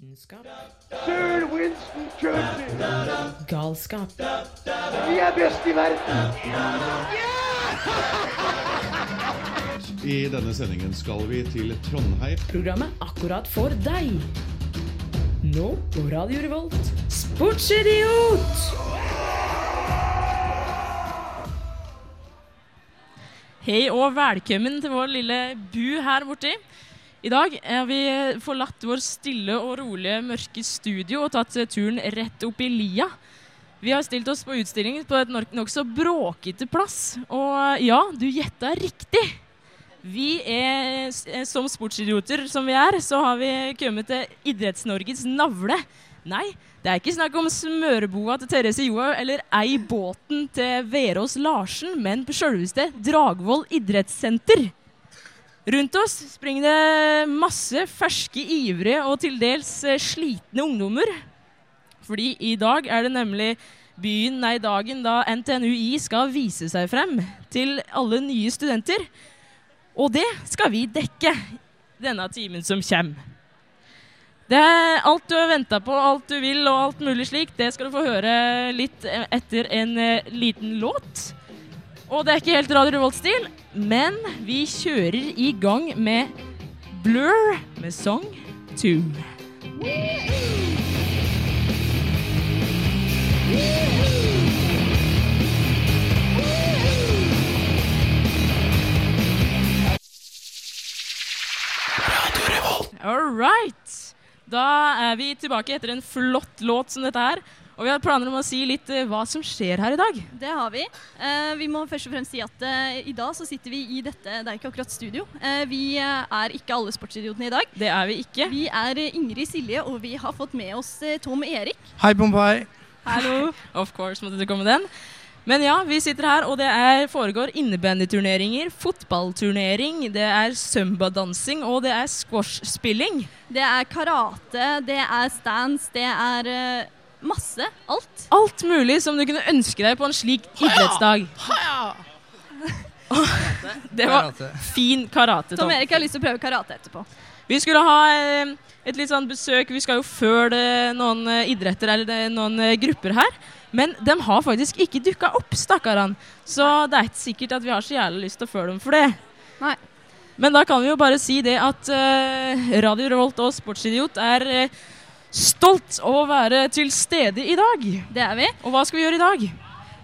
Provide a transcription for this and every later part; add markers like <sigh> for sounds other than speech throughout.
Vitenskap. Sir Winston Churchill! Galskap. Vi er best i verden! I denne sendingen skal vi til Trondheim. Programmet akkurat for deg. Nå på Radio Revolt, Sportsidiot! Hei og velkommen til vår lille bu her borti. I dag har vi forlatt vår stille og rolige, mørke studio og tatt turen rett opp i lia. Vi har stilt oss på utstilling på et nok- nokså bråkete plass. Og ja, du gjetta riktig. Vi er, eh, som sportsidioter som vi er, så har vi kommet til Idretts-Norges navle. Nei, det er ikke snakk om smøreboa til Therese Johaug eller ei båten til Verås Larsen, men på sjølveste Dragvoll idrettssenter. Rundt oss springer det masse ferske, ivrige og til dels eh, slitne ungdommer. Fordi i dag er det nemlig byen, nei dagen da NTNUI skal vise seg frem til alle nye studenter. Og det skal vi dekke denne timen som kommer. Det er alt du har venta på, alt du vil og alt mulig slik, det skal du få høre litt eh, etter en eh, liten låt. Og det er ikke helt Radio Revolt-stil, men vi kjører i gang med Blur med Song 2. All right. Da er vi tilbake etter en flott låt som dette her. Og vi har planer om å si litt eh, hva som skjer her i dag. Det har vi. Eh, vi må først og fremst si at eh, i dag så sitter vi i dette Det er ikke akkurat studio. Eh, vi eh, er ikke alle sportsidiotene i dag. Det er vi ikke. Vi er eh, Ingrid Silje, og vi har fått med oss Tom Erik. Hei, Bombay. Hallo. Of course måtte du komme den. Men ja, vi sitter her, og det er, foregår innebandyturneringer, fotballturnering, det er zumbadansing, og det er squashspilling. Det er karate, det er stands, det er masse. Alt. Alt mulig som du kunne ønske deg på en slik idrettsdag. <laughs> Det var fin karate, Tom Tom. Erik har lyst til å prøve karate etterpå. Vi skulle ha eh, et litt sånn besøk. Vi skal jo følge noen eh, idretter eller er noen eh, grupper her. Men de har faktisk ikke dukka opp, stakkarene. Så det er ikke sikkert at vi har så jævlig lyst til å følge dem for det. Nei. Men da kan vi jo bare si det at uh, Radio Revolt og Sportsidiot er eh, stolt av å være til stede i dag. Det er vi. Og hva skal vi gjøre i dag?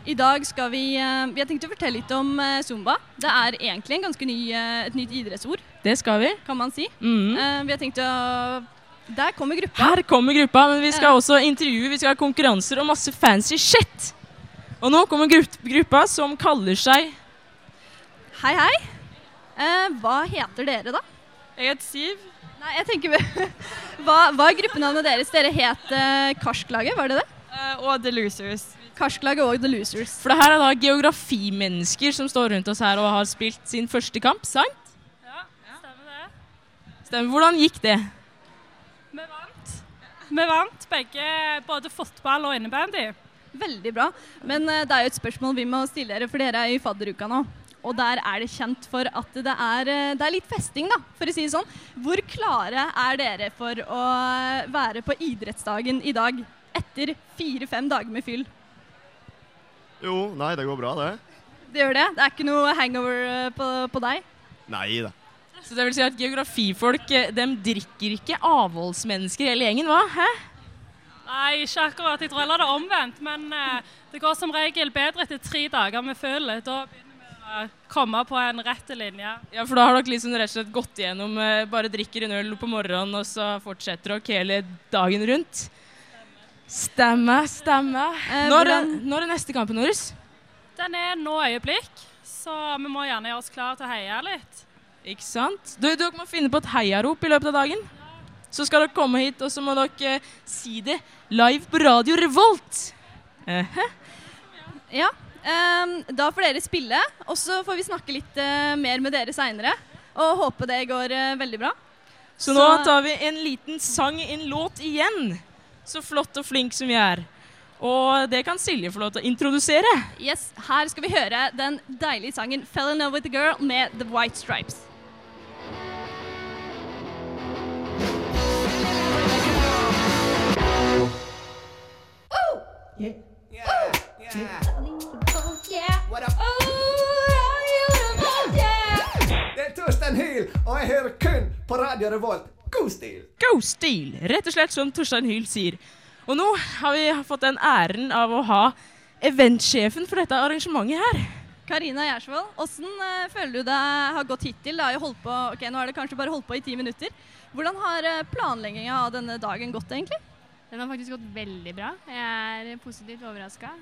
I dag skal vi eh, Vi har tenkt å fortelle litt om eh, zumba. Det er egentlig en ganske ny, eh, et nytt idrettsord, Det skal vi. kan man si. Mm vi har tenkt å Der kommer gruppa. Her kommer gruppa, men vi skal også intervjue, vi skal ha konkurranser og masse fancy shit. Og nå kommer gruppa som kaller seg Hei, hei. Hva heter dere, da? Jeg heter Siv. Nei, jeg tenker <laughs> Hva, hva er gruppenavnet deres? Dere het uh, Karsk-laget, var det det? Uh, og The Losers. Karsk-laget og The Losers. For det her er da geografimennesker som står rundt oss her og har spilt sin første kamp, sant? Ja, stemmer det. Stemmer. Hvordan gikk det? Vi vant. Vi vant begge, både fotball og innebandy. Veldig bra. Men uh, det er jo et spørsmål vi må stille dere, for dere er i fadderuka nå. Og der er det kjent for at det er, eh, det er litt festing, da, for å si det sånn. Hvor klare er dere for å eh, være på idrettsdagen i dag etter fire-fem dager med fyll? Jo, nei, det går bra, det. Det gjør det? Det er ikke noe hangover eh, på, på deg? Nei da. Så det vil si at geografifolk de drikker ikke avholdsmennesker hele gjengen, hva? Hæ? Nei, ikke akkurat. Jeg tror heller det er omvendt. Men eh, det går som regel bedre etter tre dager med fyll. Da begynner komme på en rett linje. Ja, for da har dere liksom rett og slett gått igjennom eh, Bare drikker en øl på morgenen, og så fortsetter dere hele dagen rundt. Stemmer, stemmer. Eh, Når, hvordan- når er neste kampen vår? Den er nå øyeblikk, så vi må gjerne gjøre oss klar til å heie litt. Ikke sant? Du, dere må finne på et heiarop i løpet av dagen. Så skal dere komme hit, og så må dere eh, si det live på Radio Revolt. Eh, Ja. Da får dere spille, og så får vi snakke litt eh, mer med dere seinere. Og håpe det går eh, veldig bra. Så, så nå tar vi en liten sang, en låt igjen. Så flott og flink som vi er. Og det kan Silje få lov til å introdusere. Yes, Her skal vi høre den deilige sangen 'Fell in love with a girl' med The White Stripes. Ooh. Yeah. Yeah. Yeah. Torstein Hyl, og jeg hører kun på Radio Revolt. God stil! Go Steel! Rett og slett som Torstein Hyl sier. Og nå har vi fått den æren av å ha eventsjefen for dette arrangementet her. Karina Gjersvold, åssen eh, føler du det har gått hittil? Det har jo holdt på, ok, Nå har det kanskje bare holdt på i ti minutter. Hvordan har uh, planlegginga av denne dagen gått, egentlig? Den har faktisk gått veldig bra. Jeg er positivt overraska.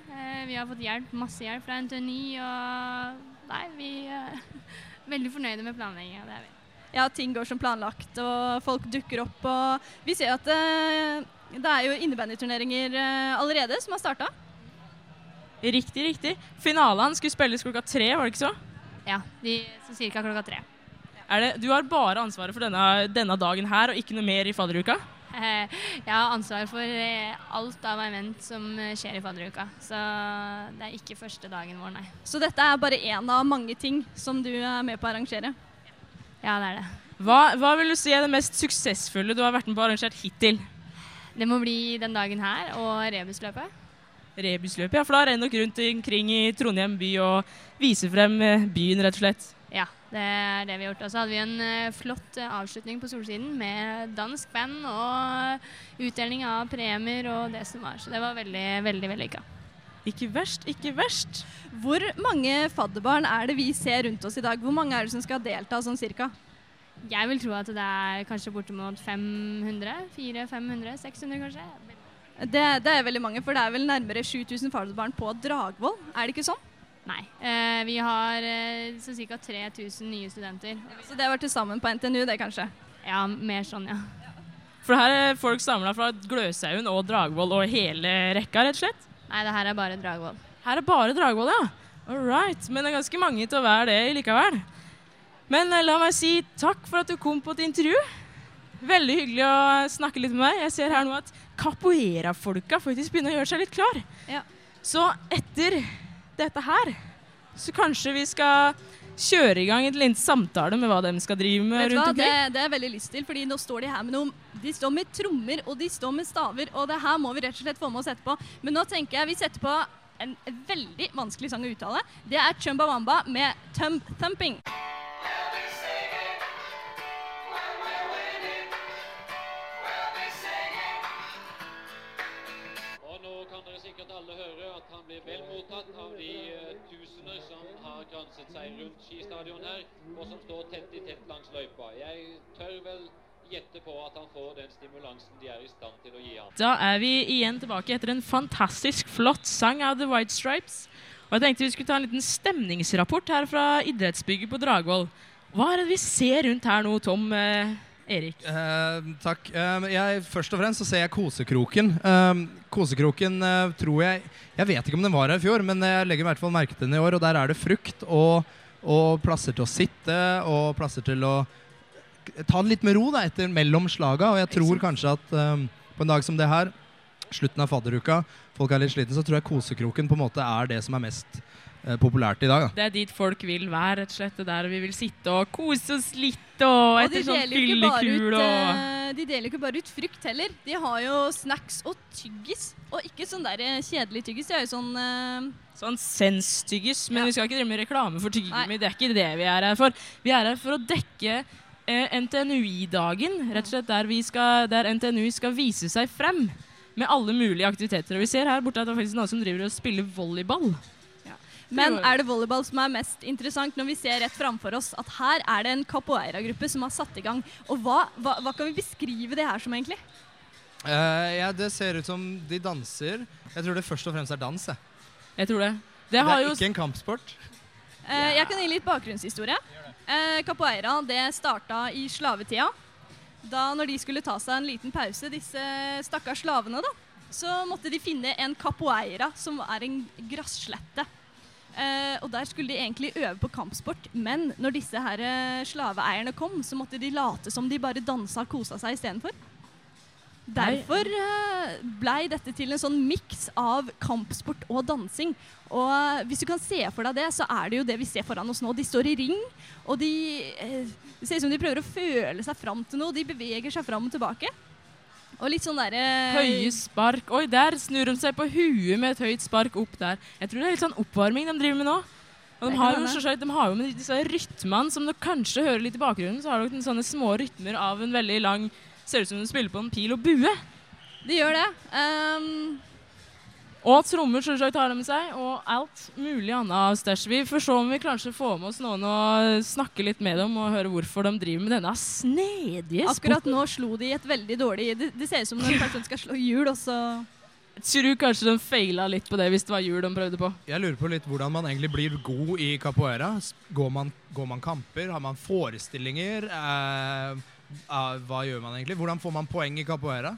Vi har fått hjelp, masse hjelp fra NTNY, og nei, vi er veldig fornøyde med planlegginga. Det er vi. Ja, ting går som planlagt, og folk dukker opp. Og vi ser at eh, det er jo innebandyturneringer eh, allerede som har starta. Riktig, riktig. Finalene skulle spilles klokka tre, var det ikke så? Ja, de, så cirka klokka tre. Er det, du har bare ansvaret for denne, denne dagen her, og ikke noe mer i fadderuka? Eh, <laughs> Jeg har ansvar for eh, alt av event som eh, skjer i fadderuka, så det er ikke første dagen vår, nei. Så dette er bare én av mange ting som du er med på å arrangere. Ja, det er det. Hva, hva vil du si er det mest suksessfulle du har vært med på å arrangere hittil? Det må bli den dagen her og rebusløpet. Rebusløpet, ja, for da renner dere rundt omkring i Trondheim by og viser frem eh, byen, rett og slett. Det er det vi har gjort. Og så hadde vi en eh, flott eh, avslutning på Solsiden med dansk band og utdeling av premier og det som var. Så det var veldig, veldig vellykka. Ikke verst, ikke verst. Hvor mange fadderbarn er det vi ser rundt oss i dag? Hvor mange er det som skal delta, sånn cirka? Jeg vil tro at det er kanskje bortimot 500? 400-500? 600 kanskje? Det, det er veldig mange, for det er vel nærmere 7000 fadderbarn på Dragvoll, er det ikke sånn? Nei. Eh, vi har eh, så ca. 3000 nye studenter. Så det var til sammen på NTNU, det kanskje? Ja, mer sånn, ja. For her er folk samla fra Gløshaugen og Dragvoll og hele rekka, rett og slett? Nei, det her er bare Dragvoll. Her er bare Dragvoll, ja. All right. Men det er ganske mange til å være det likevel. Men eh, la meg si takk for at du kom på et intervju. Veldig hyggelig å snakke litt med meg. Jeg ser her nå at capoeira-folka faktisk begynner å gjøre seg litt klar. Ja. Så etter dette her, så kanskje vi skal kjøre i gang en liten samtale med hva de skal drive med Vet rundt det, omkring. det er jeg veldig lyst til, fordi nå står de her med noen De står med trommer, og de står med staver, og det her må vi rett og slett få med oss etterpå. Men nå tenker jeg vi setter på en veldig vanskelig sang å uttale. Det er Chumbawamba med Tumb Thumping. Skistadion her, og som står tett i tett langs løypa. Jeg tør vel gjette på at han får den stimulansen de er i stand til å gi ham. Da er vi igjen tilbake etter en fantastisk flott sang av The White Stripes. Og jeg tenkte vi skulle ta en liten stemningsrapport her fra idrettsbygget på Dragvoll. Hva er det vi ser rundt her nå, Tom eh, Erik? Uh, takk. Uh, jeg, først og fremst så ser jeg Kosekroken. Uh, kosekroken tror jeg Jeg vet ikke om den var her i fjor, men jeg legger i hvert fall merke til den i år. Og der er det frukt og, og plasser til å sitte og plasser til å ta det litt med ro da, etter mellom slaga. Og jeg tror kanskje at um, på en dag som det her, slutten av fadderuka, folk er litt slitne, så tror jeg Kosekroken på en måte er det som er mest populært i dag. Da. Det er dit folk vil være, rett og slett. Det er der vi vil sitte og kose oss litt og Og etter sånn fyllekul og eh, de deler jo ikke bare ut frukt heller. De har jo snacks og tyggis. Og ikke sånn der eh, kjedelig tyggis. De har jo sånn uh... Sånn senstyggis. Men vi skal ikke drive med reklame for tyggegummi. Det er ikke det vi er her for. Vi er her for å dekke eh, NTNUI-dagen. Rett og slett der, vi skal, der NTNU skal vise seg frem med alle mulige aktiviteter. Og vi ser her borte at det er faktisk noen som driver og spiller volleyball. Men er det volleyball som er mest interessant når vi ser rett framfor oss at her er det en capoeira-gruppe som har satt i gang? Og hva, hva, hva kan vi beskrive det her som, egentlig? Uh, ja, det ser ut som de danser. Jeg tror det først og fremst er dans. Jeg. Jeg tror det. Det, Det er jo ikke en kampsport. Eh, jeg kan gi litt bakgrunnshistorie. Uh, capoeira det starta i slavetida. Da når de skulle ta seg en liten pause, disse stakkars slavene, da, så måtte de finne en capoeira, som er en grasslette. Eh, og der skulle de egentlig øve på kampsport, men når disse her eh, slaveeierne kom, så måtte de late som de bare dansa og kosa seg istedenfor. Derfor eh, blei dette til en sånn miks av kampsport og dansing. Og eh, hvis du kan se for deg det, så er det jo det vi ser foran oss nå. De står i ring, og de eh, det ser ut som de prøver å føle seg fram til noe. De beveger seg fram og tilbake. Og litt sånn derre Høye spark. Oi, der snur de seg på huet med et høyt spark opp der. Jeg tror det er litt sånn oppvarming de driver med nå. Og de har, jo, selvsagt- de har jo med disse rytmene som dere kanskje hører litt i bakgrunnen, så har dere sånne små rytmer av en veldig lang Ser ut som de spiller på en pil og bue. De gjør det. Ehm, Og trommer selvsagt har de med seg, og alt mulig annet av stæsj. Vi får se om vi kanskje får med oss noen og snakke litt med dem og høre hvorfor de driver med denne snedige akkurat nå slo de et veldig dårlig Det, det ser ut som når en person skal slå hjul, og så Jeg tror kanskje de feila litt på det hvis det var hjul de prøvde på. Jeg lurer på litt hvordan man egentlig blir god i capoeira. Går man, går man kamper? Har man forestillinger? Eh, eh, hva gjør man egentlig? Hvordan får man poeng i capoeira?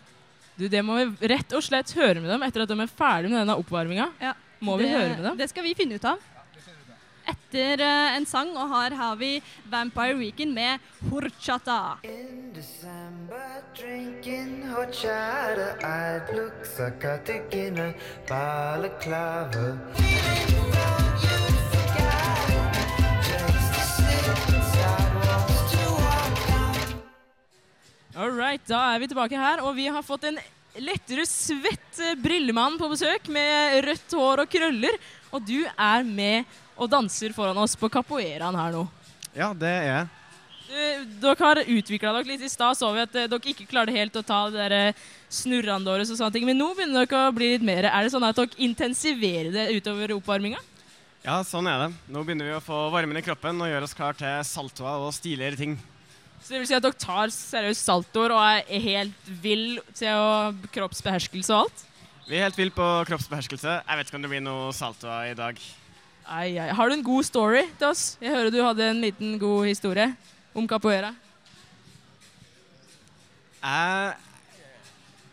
Du, Det må vi rett og slett høre med dem etter at de er ferdig med denne oppvarminga. Må vi det, høre med dem? Det skal vi finne ut av. Etter uh, en sang, og her har vi Vampire Weekend med Horchata. Drinking horchata, I'd look psychotic in a balaclava. All right, da er vi tilbake her, og vi har fått en lettere svett eh, brillemann på besøk med rødt hår og krøller. Og du er med og danser foran oss på capoeiraen her nå. Ja, det er jeg. Dere har utvikla dere litt. I stad så vi at eh, dere ikke klarte helt å ta det der eh, snurrene deres og sånne ting. Men nå begynner dere å bli litt mer. Er det sånn at dere intensiverer det utover oppvarminga? Ja, sånn er det. Nå begynner vi å få varmen i kroppen og gjøre oss klar til saltoer og stiligere ting. Så det vil si at dere tar seriøst saltoer og er helt vill til kroppsbeherskelse og alt? Vi er helt vill på kroppsbeherskelse. Jeg vet ikke om det blir noe saltoer i dag. Ai, ai. Har du en god story til oss? Jeg hører du hadde en liten god historie om capoeira. Eh,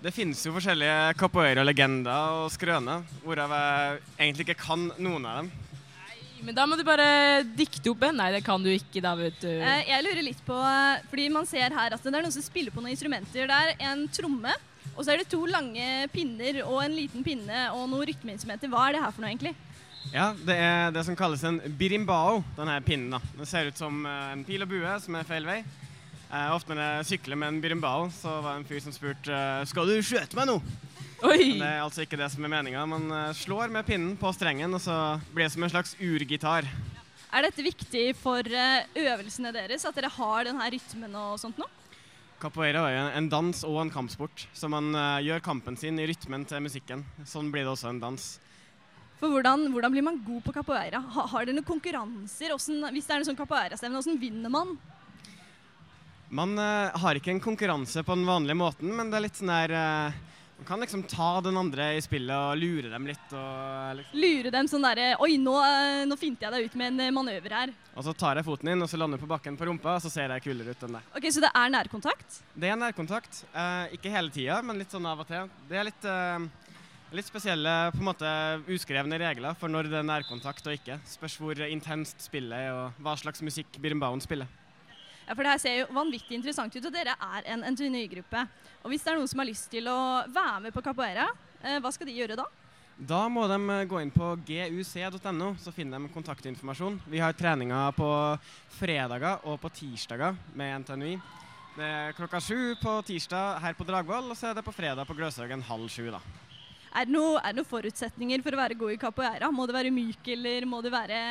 det finnes jo forskjellige capoeira-legender og skrøner, hvorav jeg egentlig ikke kan noen av dem. Men da må du bare dikte opp en. Nei, det kan du ikke, da, vet du. Eh, jeg lurer litt på, eh, fordi man ser her at det er noen som spiller på noen instrumenter. Det er en tromme, og så er det to lange pinner og en liten pinne og noen rytmeinstrumenter. Hva er det her for noe, egentlig? Ja, det er det som kalles en birimbao, denne pinnen. da. Den ser ut som eh, en pil og bue som er feil vei. Eh, ofte når jeg sykler med en birimbao, så var det en fyr som spurte skal du skjøte meg nå. Oi. Men det er altså ikke det som er meninga. Man eh, slår med pinnen på strengen, og så blir det som en slags urgitar. Er dette viktig for eh, øvelsene deres, at dere har denne rytmen og sånt nå? Capoeira er jo en- dans og en kampsport, så man eh, gjør kampen sin i rytmen til musikken. Sånn blir det også en dans. For hvordan, hvordan blir man god på capoeira? Ha, har dere noen konkurranser? Hvordan, hvis det er en sånn capoeira-stevne, hvordan vinner man? Man uh, har ikke en konkurranse på den vanlige måten, men det er litt sånn der eh, Man kan liksom ta den andre i spillet og lure dem litt. Og, liksom. Lure dem sånn derre Oi, nå, eh, nå finte jeg deg ut med en eh, manøver her. og så tar jeg foten din, og så lander du på bakken på rumpa, og så ser jeg kulere ut enn deg. Ok, Så det er nærkontakt? Det er nærkontakt. Eh, ikke hele tida, men litt sånn av og til. Det er litt, eh, litt spesielle på en måte uskrevne regler for når det er nærkontakt og ikke. Spørs hvor intenst spillet er, og hva slags musikk Birnbaun spiller. Ja, for det her ser jo vanvittig interessant ut, og dere er en NTNU-gruppe. Og hvis det er noen som har lyst til å være med på capoeira, eh, hva skal de gjøre da? Da må de eh, gå inn på guc.no, så finner de kontaktinformasjon. Vi har treninger på fredager og på tirsdager med NTNUI. Det er klokka sju på tirsdag her på Dragvoll, og så er det på fredag på Gløshaugen halv sju. da. Er det, noe, er det noen forutsetninger for å være god i capoeira? Må det være myk, eller må det være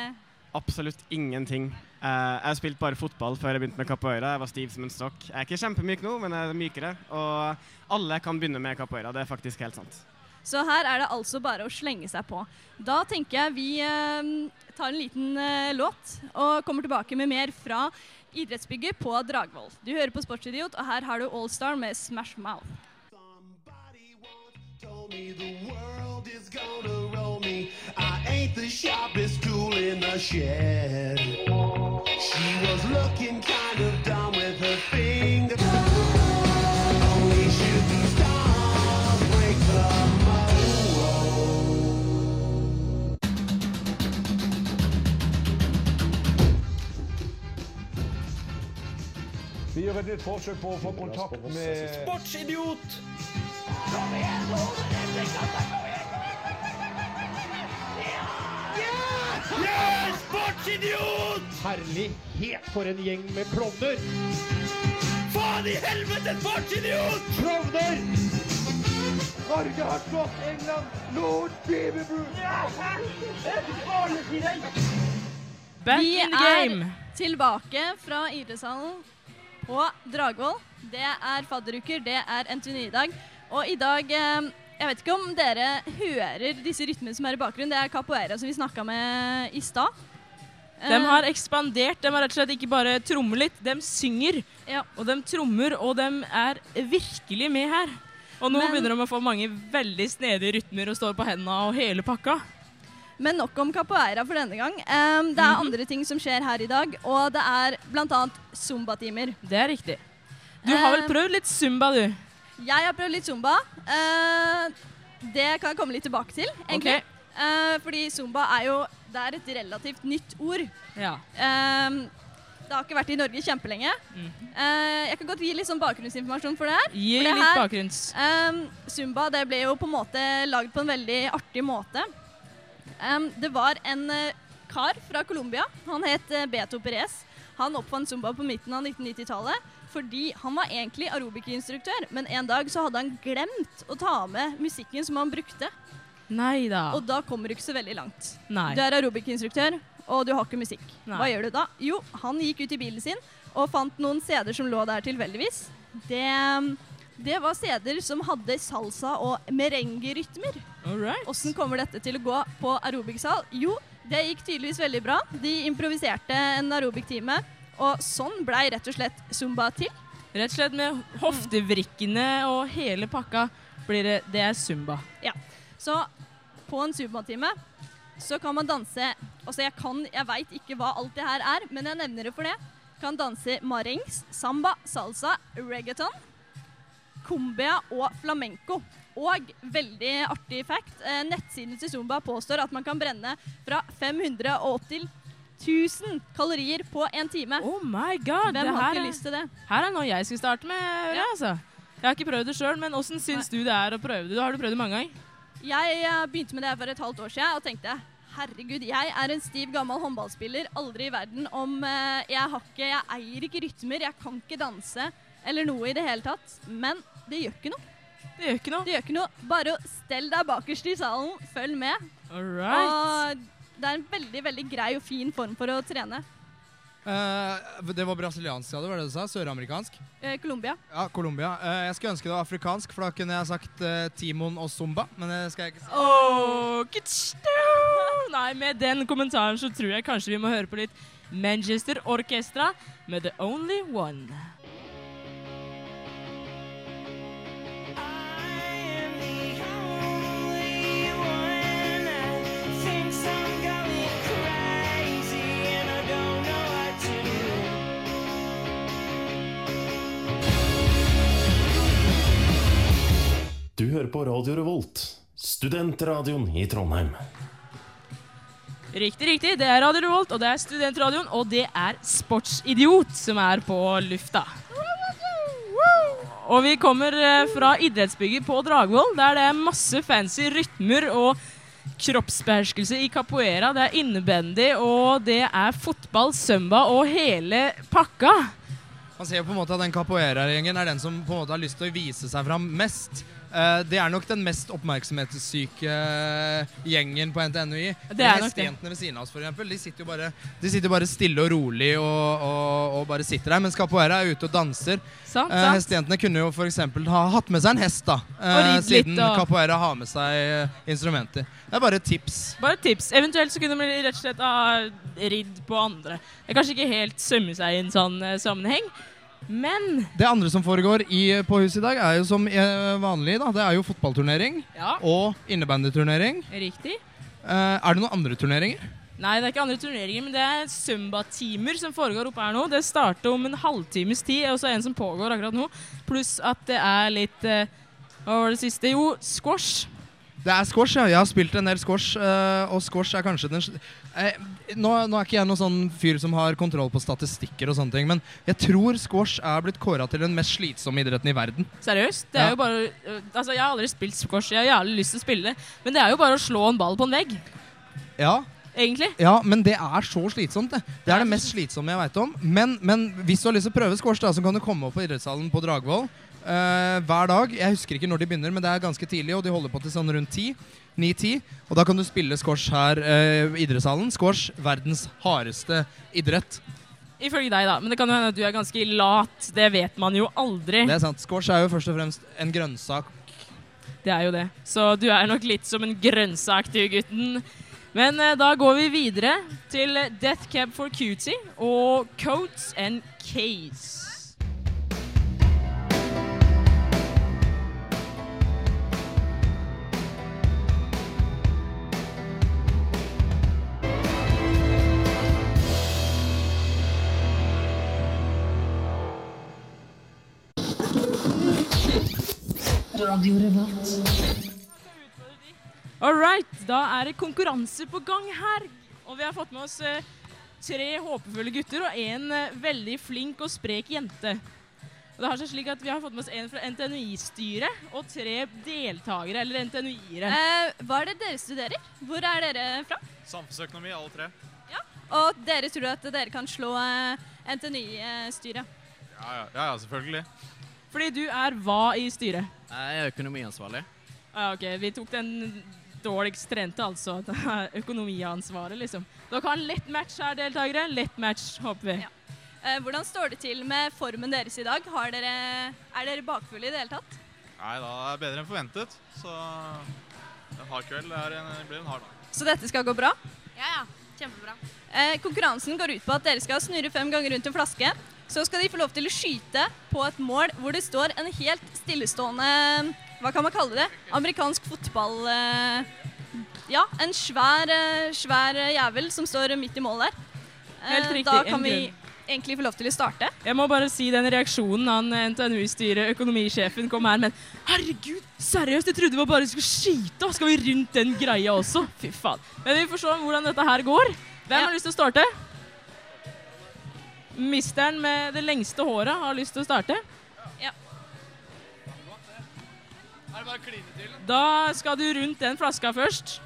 Absolutt ingenting. Eh, jeg har spilt bare fotball før jeg begynte med capoeira. Jeg var stiv som en stokk. Jeg er ikke kjempemyk nå, men jeg er mykere. Og alle kan begynne med capoeira. Det er faktisk helt sant. Så her er det altså bare å slenge seg på. Da tenker jeg vi eh, tar en liten eh, låt og kommer tilbake med mer fra idrettsbygget på Dragvoll. Du hører på Sportsidiot, og her har du Allstar med Smash Mouth. me the world is gonna roll me. I ain't the sharpest tool in the shed. She was looking kind of dumb with her finger. Only shooting stars break the mold. Vi gjør et nytt forsøk på å få kontakt med Sportsidiot! Yes! Sportsidiot! Herlighet, for en gjeng med klovner! Faen i helvete, sportsidiot! Klovner! Norge har slått England. Lord Beaverbrook. Back Vi in game. er tilbake fra idrettshallen på Dragvoll. Det er fadderuker, det er NTNU-dag. Og i dag eh, Jeg vet ikke om dere hører disse rytmene som er i bakgrunnen. Det er capoeira som vi snakka med i stad. De Eh, har ekspandert. De har rett og slett ikke bare trommer litt, de synger. Og de trommer, og de er virkelig med her. Og nå Men- begynner de å få mange veldig snedige rytmer og står på hendene og hele pakka. Men nok om capoeira for denne gang. Um, det er Mhm. andre ting som skjer her i dag, og det er bl.a. zumba-timer. Det er riktig. Du har vel Eh, prøvd litt zumba, du? Jeg har prøvd litt zumba. Eh, det kan jeg komme litt tilbake til, egentlig. Ok. Eh, fordi zumba er jo det er et relativt nytt ord. Ja. Eh, det har ikke vært i Norge kjempelenge. Eh, jeg kan godt gi litt sånn bakgrunnsinformasjon for det her. Gi For det litt her, bakgrunns. zumba det ble jo på en måte lagd på en veldig artig måte. Det var en kar fra Colombia. Han het Beto Perez. Han oppfant zumba på midten av 1990-tallet fordi han var egentlig aerobic-instruktør, men en dag så hadde han glemt å ta med musikken som han brukte. Neida. Og da kommer du ikke så veldig langt. Nei. Du er aerobic-instruktør, og du har ikke musikk. Nei. Hva gjør du da? Jo, han gikk ut i bilen sin og fant noen CD-er som lå der tilfeldigvis. Det, det var CD-er som hadde salsa- og merengerytmer. Åssen kommer dette til å gå på aerobic-sal? Jo, det gikk tydeligvis veldig bra. De improviserte en aerobic-time, og sånn blei rett og slett zumba til. Rett og slett med hoftevrikkene og hele pakka blir det Det er zumba. Ja. Så på en zumba-time så kan man danse Altså, jeg kan Jeg veit ikke hva alt det her er, men jeg nevner det for det. Kan danse marengs, samba, salsa, reggaeton, cumbia og flamenco. Og veldig artig fact, eh, nettsiden til Zumba påstår at man kan brenne fra 580 1000 kalorier på en time. Oh my god! Hvem det har ikke lyst til det? Her er noe jeg skulle starte med. Ja. altså. Jeg har ikke prøvd det sjøl, men åssen syns du det er å prøve det? Har du prøvd det mange ganger? Jeg eh, begynte med det for et halvt år siden og tenkte herregud, jeg er en stiv gammel håndballspiller. Aldri i verden om eh, jeg har ikke Jeg eier ikke rytmer, jeg kan ikke danse eller noe i det hele tatt. Men det gjør ikke noe. Det gjør ikke noe. Det gjør ikke noe. Bare stell deg bakerst i salen, følg med. Alright. Og det er en veldig, veldig grei og fin form for å trene. Uh, det var brasiliansk, ja, det var det du sa? Søramerikansk? Eh, Colombia. Ja, Colombia. Uh, jeg skulle ønske det var afrikansk, for da kunne jeg sagt Timon og Zumba. Men det skal jeg ikke si. Kitschtu! Nei, med den kommentaren så tror jeg kanskje vi må høre på litt Manchester Orchestra med The Only One. Du hører på Radio Revolt, studentradioen i Trondheim. Riktig, riktig. Det er Radio Revolt, og det er Studentradioen, og det er Sportsidiot som er på lufta. Og vi kommer eh, fra idrettsbygget på Dragvoll, der det er masse fancy rytmer og kroppsbeherskelse i capoeira. Det er innebandy, og det er fotball, sømba og hele pakka. Man ser jo på en måte at den capoeira-gjengen er den som på en måte har lyst til å vise seg fram mest. Eh, det er nok den mest oppmerksomhetssyke gjengen på NTNUI. Det er. Hestejentene ved siden av oss, eksempel, de sitter jo bare, de sitter bare stille og rolig og, og, og bare sitter der, mens capoeira er ute og danser. Sant, Eh, sant. hestejentene kunne jo f.eks. ha hatt med seg en hest, da. eh, litt, siden og- capoeira har med seg eh, instrumenter. Det er bare tips. Bare tips. Eventuelt så kunne de rett og slett ha ridd på andre. Det er kanskje ikke helt sømme seg i en sånn eh, sammenheng, men Det andre som foregår i, på huset i dag, er jo som eh, vanlig. da Det er jo fotballturnering Ja. og innebandyturnering. Riktig. Eh, er det noen andre turneringer? Nei, det er ikke andre turneringer, men det er Zumba-timer som foregår oppe her nå. Det starter om en halvtimes tid, og så en som pågår akkurat nå. Pluss at det er litt eh, Hva var det siste? Jo, squash. Det er squash, ja. Jeg har spilt en del squash, eh, og squash er kanskje den eh, nå, nå er ikke jeg noen sånn fyr som har kontroll på statistikker og sånne ting, men jeg tror squash er blitt kåra til den mest slitsomme idretten i verden. Seriøst? Det er Ja. jo bare øh, Altså, jeg har aldri spilt squash. Jeg har jævlig lyst til å spille det, men det er jo bare å slå en ball på en vegg. Ja, egentlig. Ja, men det er så slitsomt, det. Det er det mest slitsomme jeg veit om. Men, men hvis du har lyst til å prøve squash, da, så kan du komme opp på idrettshallen på Dragvoll uh, hver dag. Jeg husker ikke når de begynner, men det er ganske tidlig, og de holder på til sånn rundt 10. 9-10. Og da kan du spille squash her eh, i idrettshallen. Squash, verdens hardeste idrett. Ifølge deg, da. Men det kan jo hende at du er ganske lat. Det vet man jo aldri. Det er sant. Squash er jo først og fremst en grønnsak. Det er jo det. Så du er nok litt som en grønnsak, du, gutten. Men eh, da går vi videre til Death Cab for Cutie og Coats and Case. Radio Revolt. All right, da er det konkurranse på gang her. Og vi har fått med oss eh, tre håpefulle gutter og en eh, veldig flink og sprek jente. Og det har seg slik at Vi har fått med oss en fra NTNUI-styret og tre deltakere, eller NTNUI-ere. Eh, hva er det dere studerer? Hvor er dere fra? Samfunnsøkonomi, alle tre. Og dere tror at dere kan slå eh, NTNUI-styret? Ja, ja, ja, ja, selvfølgelig. Fordi du er hva i styret? Jeg er økonomiansvarlig. Ja, ok, Vi tok den dårligst trente, altså. Det <laughs> Økonomiansvaret, liksom. Dere har en lett match her, deltakere. Lett match, håper vi. Eh, hvordan står det til med formen deres i dag? Har dere, er dere bakfulle i det hele tatt? Nei, da er bedre enn forventet. Så en hard kveld er en, blir en hard dag. Så dette skal gå bra? Ja, ja. Kjempebra. Eh, konkurransen går ut på at dere skal snurre fem ganger rundt en flaske. Så skal de få lov til å skyte på et mål hvor det står en helt stillestående Hva kan man kalle det? Amerikansk fotball... Eh, ja, en svær, eh, svær jævel som står midt i målet der. Eh, Helt riktig, Da en kan vi grunn. Egentlig få lov til å starte. Jeg må bare si den reaksjonen han NTNU-styret, økonomisjefen, kom her med. Herregud, seriøst, jeg trodde vi bare skulle skyte. Skal vi rundt den greia også? Fy faen. Men vi får se hvordan dette her går. Hvem har lyst til å starte? Misteren med det lengste håret har lyst til å starte. Ja. Er det bare å kline til? Da skal du rundt den flaska først.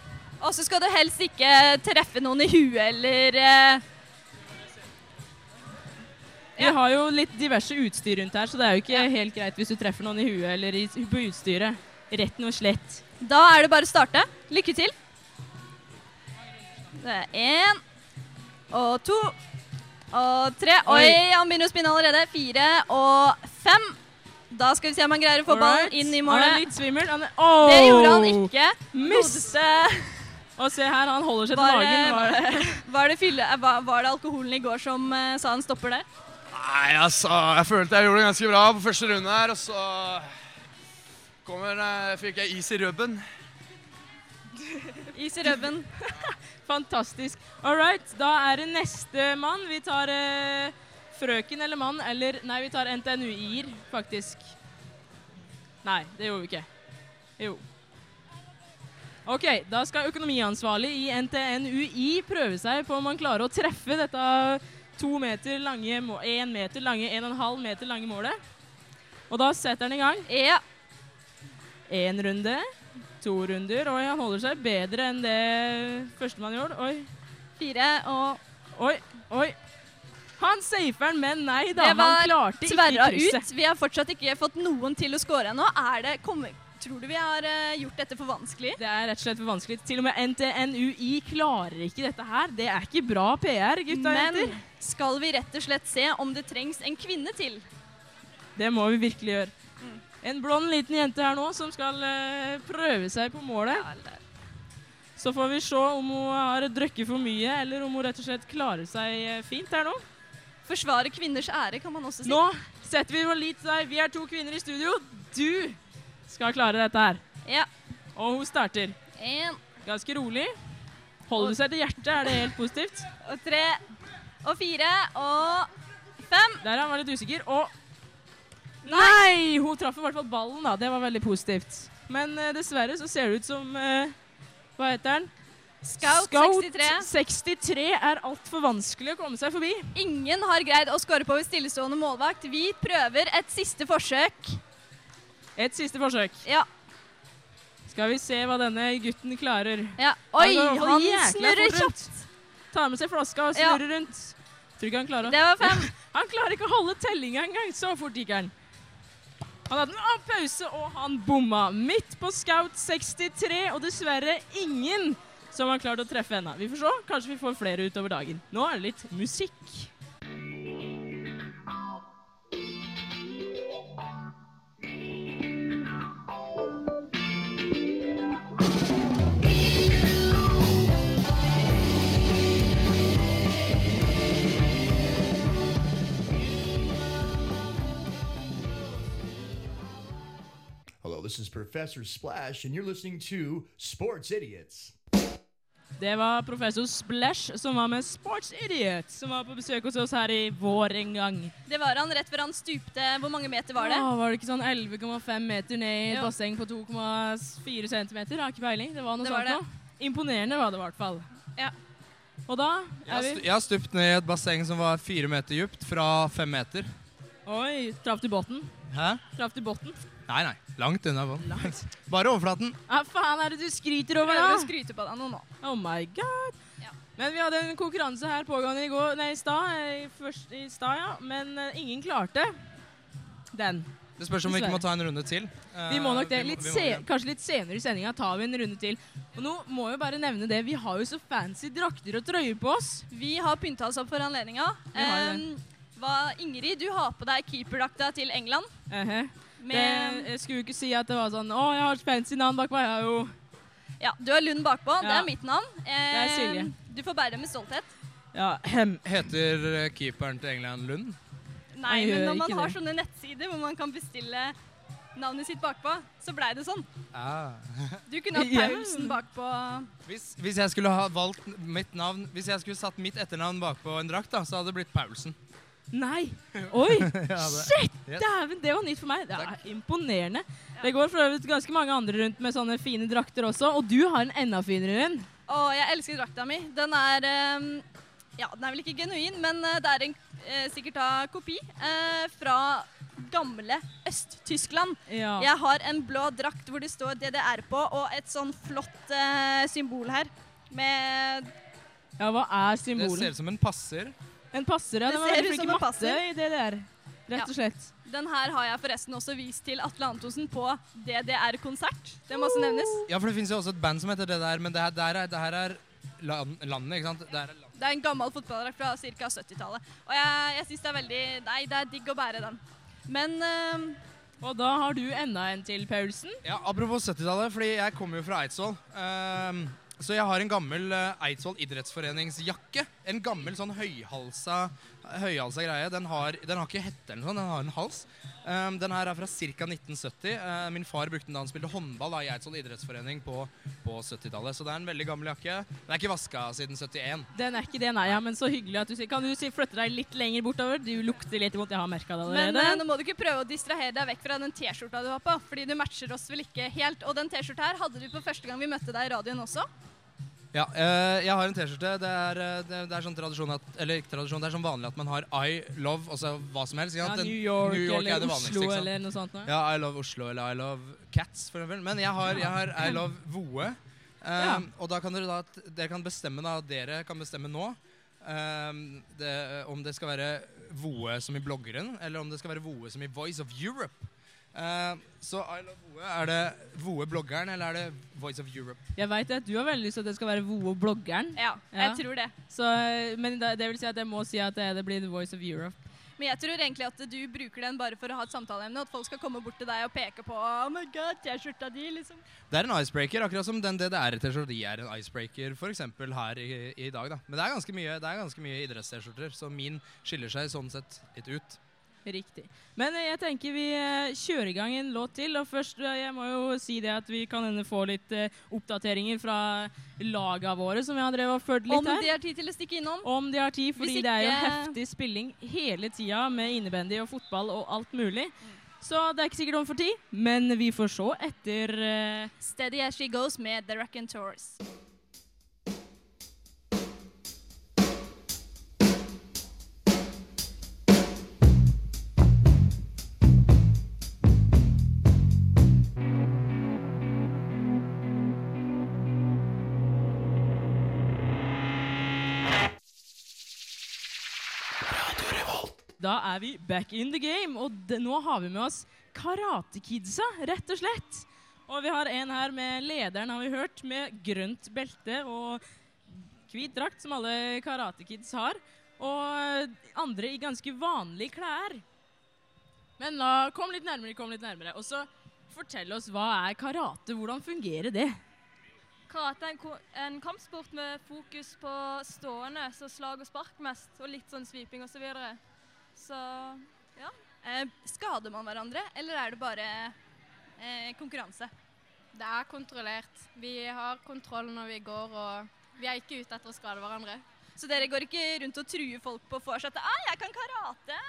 Og så skal du helst ikke treffe noen i huet eller eh, Vi har jo litt diverse utstyr rundt her, så det er jo ikke helt greit hvis du treffer noen i huet eller i, på utstyret. Retten og slett. Da er det bare å starte. Lykke til. Det er én og to og tre. Oi, han begynner å spinne allerede. Fire og fem. Da skal vi se om han greier å få ballen inn i målet. Han er litt svimmel. Han er, Det gjorde han ikke. Miss. <laughs> Og se her, han holder seg til magen. Var det? det, <laughs> var, det fylle, var, det alkoholen i går som uh, sa han stopper der? Nei, altså, jeg følte jeg gjorde det ganske bra på første runde her, og så kommer, eh, fikk jeg is i rubben. <laughs> Is i rubben. <laughs> Fantastisk. All right, da er det neste mann. Vi tar eh, frøken eller mann, eller Nei, vi tar NTNU-er, faktisk. Nei, det gjorde vi ikke. Jo. OK, da skal økonomiansvarlig i NTNUI prøve seg på om han klarer å treffe dette to meter lange, én meter lange, en og en halv meter lange målet. Og da setter han i gang. Ja. Én runde, to runder. Oi, han holder seg bedre enn det førstemann gjorde. Oi. Fire og Oi, oi. Han safer den, men nei da. Det var han klarte ikke krysset. Vi har fortsatt ikke fått noen til å score ennå. Er det kommer, Tror du vi har eh, gjort dette for vanskelig? Det er rett og slett for vanskelig. Til og med NTNUI klarer ikke dette her. Det er ikke bra PR, gutta og jenter. Men skal vi rett og slett se om det trengs en kvinne til? Det må vi virkelig gjøre. En blond liten jente her nå som skal uh, prøve seg på målet. Så får vi se om hun har drukket for mye, eller om hun rett og slett klarer seg eh, fint her nå. Forsvare kvinners ære, kan man også si. Nå setter vi vår lit til deg. Vi er to kvinner i studio. Du skal klare dette her. Ja. Og hun starter. En Ganske rolig. Holder seg til hjertet, er det helt positivt. og tre og fire og fem. Der er han var litt usikker. Og Nei! Hun traff i hvert fall ballen, da. Det var veldig positivt. Men uh, dessverre så ser det ut som uh, Hva heter den? Scout 63. 63 er altfor vanskelig å komme seg forbi. Ingen har greid å score på ved stillestående målvakt. Vi prøver et siste forsøk. Et siste forsøk. Ja. Skal vi se hva denne gutten klarer. Ja. Oi, går i han snurrer kjapt. Tar med seg flaska og Ja. snurrer rundt. Tror ikke han klarer Det var fem. <laughs> Han klarer ikke å holde tellinga engang. Så fort gikk han. Han hadde en pause, og han bomma. Midt på Scout 63, og dessverre ingen som har klart å treffe ennå. Vi får se. Kanskje vi får flere utover dagen. Nå er det litt musikk. This is Professor Splash, and you're listening to Sports Idiots. Det var professor Splash som var med Sports Idiot, som var på besøk hos oss her i vår en gang. Det var han rett før han stupte. Hvor mange meter var det? Åh, var det ikke sånn 11,5 meter ned i et basseng på 2,4 cm? Har ikke peiling. Det var noe Det var sånt noe. Imponerende var det i hvert fall. Ja. Og da er vi jeg har stupt ned i et basseng som var fire meter dypt, fra fem meter. Oi, traff du båten? Hæ? Traff du båten? Nei, nei. Langt unna båten. <laughs> Bare overflaten. Hva faen er det du skryter over, Prøver å skryte på deg noe nå. Oh my god. Men vi hadde en konkurranse her pågående i går, nei, i stad, eh, i stad, ja. Men uh, ingen klarte den. Det spørs om vi ikke må ta en runde til. Vi må nok det. Eh, må- Litt må se, kanskje litt senere i sendinga tar vi en runde til. Og nå må jeg bare nevne det. Vi har jo så fancy drakter og trøyer på oss. Vi har pynta oss opp for anledninga. Det. Um, Ingrid, du har på deg keeperdrakta til England. Ehe. Det, jeg skulle jo ikke si at det var sånn Å, jeg har et fancy navn bak meg. Jeg er jo Ja, Du har Lund bakpå. Det er mitt navn. Det er Silje. Um, Du får bære det med stolthet. Ja, hem. Heter eh, keeperen til England Lund? Nei, Jeg men når man har det. sånne nettsider hvor man kan bestille navnet sitt bakpå, så blei det sånn. Ah. Du kunne hatt <laughs> Paulsen bakpå. Hvis, hvis jeg skulle ha valgt mitt navn Hvis jeg skulle satt mitt etternavn bakpå en drakt, da, så hadde det blitt Paulsen. Nei! <laughs> Oi! Ja, det- Shit! Yes. Dæven, det var nytt for meg. Det er imponerende. Det går for øvrig ganske mange andre rundt med sånne fine drakter også, og du har en enda finere en. Å, jeg elsker drakta mi. Den er um, Ja, den er vel ikke genuin, men uh, det er en uh, sikkert da kopi uh, fra gamle Øst-Tyskland. Ja. Jeg har en blå drakt hvor det står DDR på, og et sånn flott uh, symbol her med Ja, hva er Det ser ut som en passer. En passer, ja. Det var ser veldig ut flink som en matte passer. i der. Rett og slett. Den her har jeg forresten også vist til Atle Antonsen på DDR-konsert. Det må også nevnes. Ja, for det fins jo også et band som heter det der, men det her, der er, det her er land, landet, ikke sant? Det er landet. Det er en gammel fotballdrakt fra ca. 70-tallet. Og jeg, jeg syns det er veldig Nei, det er digg å bære den. Men ehm, Og da har du enda en til, Paulsen. Ja, Apropos 70-tallet, fordi jeg kommer jo fra Eidsvoll. ehm, så jeg har en gammel uh, Eidsvoll idrettsforeningsjakke. En gammel sånn høyhalsa, høyhalsa greie. Den har, den har ikke hette eller noe sånt, den har en hals. Um, den her er fra ca. 1970. Uh, min far brukte den da han spilte håndball da, i Eidsvoll idrettsforening på, på 70-tallet. Så det er en veldig gammel jakke. Den er ikke vaska siden 71. Den er ikke det, nei. Ja, men så hyggelig at du sier Kan du si, flytte deg litt lenger bortover? Du lukter litt vondt. Jeg har merka det Men allerede. eh, nå må du ikke prøve å distrahere deg vekk fra den T-skjorta du har på. Fordi du matcher oss vel ikke helt. Og den T-skjorta her hadde du på første gang vi møtte deg i radioen også. Ja, eh, jeg har en T-skjorte. Det, eh, det, det er sånn tradisjon at, Eller ikke tradisjon, det er sånn vanlig at man har I love altså hva som helst. ja, New York, New York er eller det Oslo eller noe sånt. Ja, I love Oslo eller I love Cats, for eksempel. Men jeg har, jeg har I love Voe. Um, Ja. Og da kan dere da dere kan bestemme da, dere kan bestemme nå um, det, om det skal være Voe som i bloggeren, eller om det skal være Voe som i Voice of Europe. Um, så I love Voe, er det Voe bloggeren, eller er det Voice of Europe? Jeg veit at du har veldig lyst til at det skal være Voe-bloggeren. Ja, jeg tror det. Så, men det vil si at jeg må si at det, det blir The Voice of Europe. Men jeg tror egentlig at du bruker den bare for å ha et samtaleemne. At folk skal komme bort til deg og peke på Oh my god, T-skjorta di, liksom. Det er en icebreaker, akkurat som den DDR-T-skjorta di er en icebreaker for eksempel her i, i dag. da. Men det er ganske mye, det er ganske mye idretts-T-skjorter, så min skiller seg sånn sett litt ut. Riktig. Men eh, jeg tenker vi eh, kjører i gang en låt til. Og først eh, jeg må jo si det at vi kan hende få litt oppdateringer fra laga våre, som vi har drevet og ført litt Om her. de har tid til å stikke innom. Om de har tid, fordi ikke... det er jo heftig spilling hele tida med innebandy og fotball og alt mulig. Så det er ikke sikkert om for tid, men vi får se etter uh Steady as she goes med The Raconteurs. Da er vi back in the game, og det, nå har vi med oss Karatekidsa, rett og slett. Og vi har en her med lederen, har vi hørt, med grønt belte og hvit drakt, som alle karatekids har. Og andre i ganske vanlige klær. Men la, kom litt nærmere, kom litt nærmere. Og så fortell oss, hva er karate? Hvordan fungerer det? Karate er en, en kampsport med fokus på stående, så slag og spark mest, og litt sånn sviping osv. Så, videre. Så ja. Eh, skader man hverandre, eller er det bare eh, konkurranse? Det er kontrollert. Vi har kontroll når vi går, og vi er ikke ute etter å skade hverandre. Så dere går ikke rundt og truer folk på vors at 'Å, 'jeg kan karate'?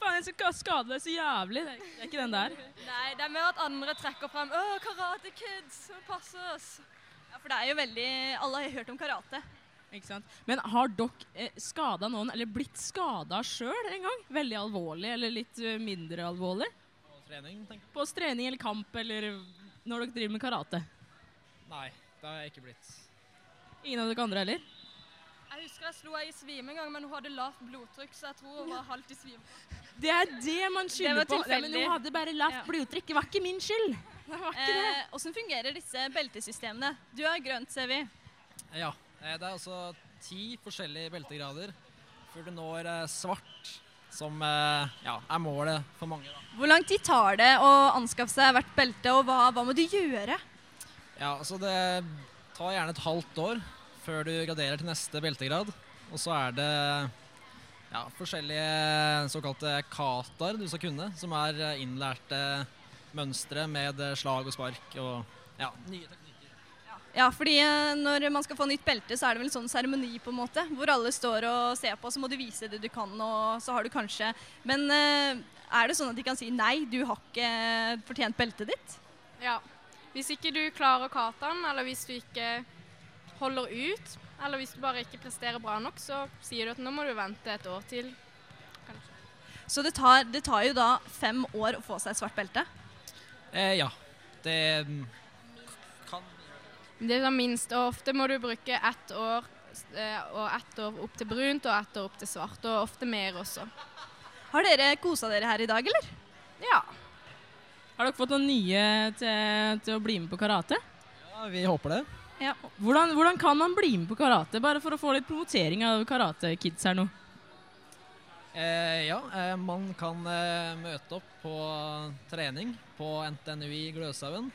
Faen, jeg skal skade deg så jævlig. Det er, det er ikke den der. Nei, det er mer at andre trekker frem 'Å, karate kids, pass oss'. Ja, for det er jo veldig Alle har hørt om karate. Ikke sant? Men har dere eh, skada noen, eller blitt skada sjøl en gang? Veldig alvorlig, eller litt eh, mindre alvorlig? På Trening, tenker jeg. På trening eller kamp, eller når dere driver med karate? Nei, det har jeg ikke blitt. Ingen av dere andre heller? Jeg husker jeg slo ei i svime en gang, men hun hadde lavt blodtrykk, så jeg tror hun var halvt i svime. Det er det man skylder var på. Ja, men hun hadde bare lavt Ja. blodtrykk. Det var ikke min skyld. Det var ikke det. Eh, fungerer disse beltesystemene? Du har grønt, ser vi. Ja, det er altså ti forskjellige beltegrader før du når eh, svart, som eh, ja, er målet for mange. Da. Hvor lang tid tar det å anskaffe seg hvert belte, og hva, hva må du gjøre? Ja, altså Det tar gjerne et halvt år før du graderer til neste beltegrad. Og så er det ja, forskjellige såkalte kataer du skal kunne, som er eh, innlærte mønstre med eh, slag og spark og ja, nye teknikker. Ja, fordi eh, når man skal få nytt belte, så er det vel en sånn seremoni på en måte, hvor alle står og ser på, så må du vise det du kan, og så har du kanskje Men eh, er det sånn at de kan si nei, du har ikke fortjent beltet ditt? Ja. Hvis ikke du klarer kataen, eller hvis du ikke holder ut, eller hvis du bare ikke presterer bra nok, så sier du at nå må du vente et år til. Så det tar, det tar jo da fem år å få seg et svart belte. Eh, ja. Det mm, Det er minst, og ofte må du bruke ett år, eh, og ett år opp til brunt, og ett år opp til svart, og ofte mer også. Har dere kosa dere her i dag, eller? Ja. Har dere fått noen nye til, til å bli med på karate? Ja, vi håper det. Ja. Hvordan, hvordan kan man bli med på karate, bare for å få litt promotering av karate-kids her nå? Eh, ja, eh, man kan eh, møte opp på trening på NTNU i Gløshaugen.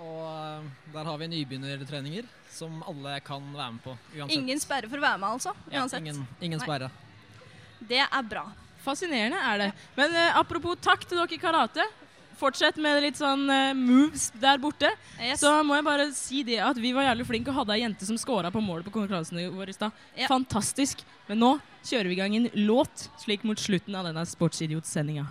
Og eh, der har vi nybegynnertreninger som alle kan være med på. Uansett. Ingen sperre for å være med, altså? Ja, Uansett. ingen, ingen Nei. sperre. Det er bra. Fascinerende er det. Men uh, apropos takk til dere i karate. Fortsett med litt sånn uh, moves der borte. Så må jeg bare si det at vi var jævlig flinke og hadde ei jente som scora på målet på konkurransen vår i stad. Fantastisk. Men nå kjører vi i gang en låt slik mot slutten av denne Sportsidiot-sendinga.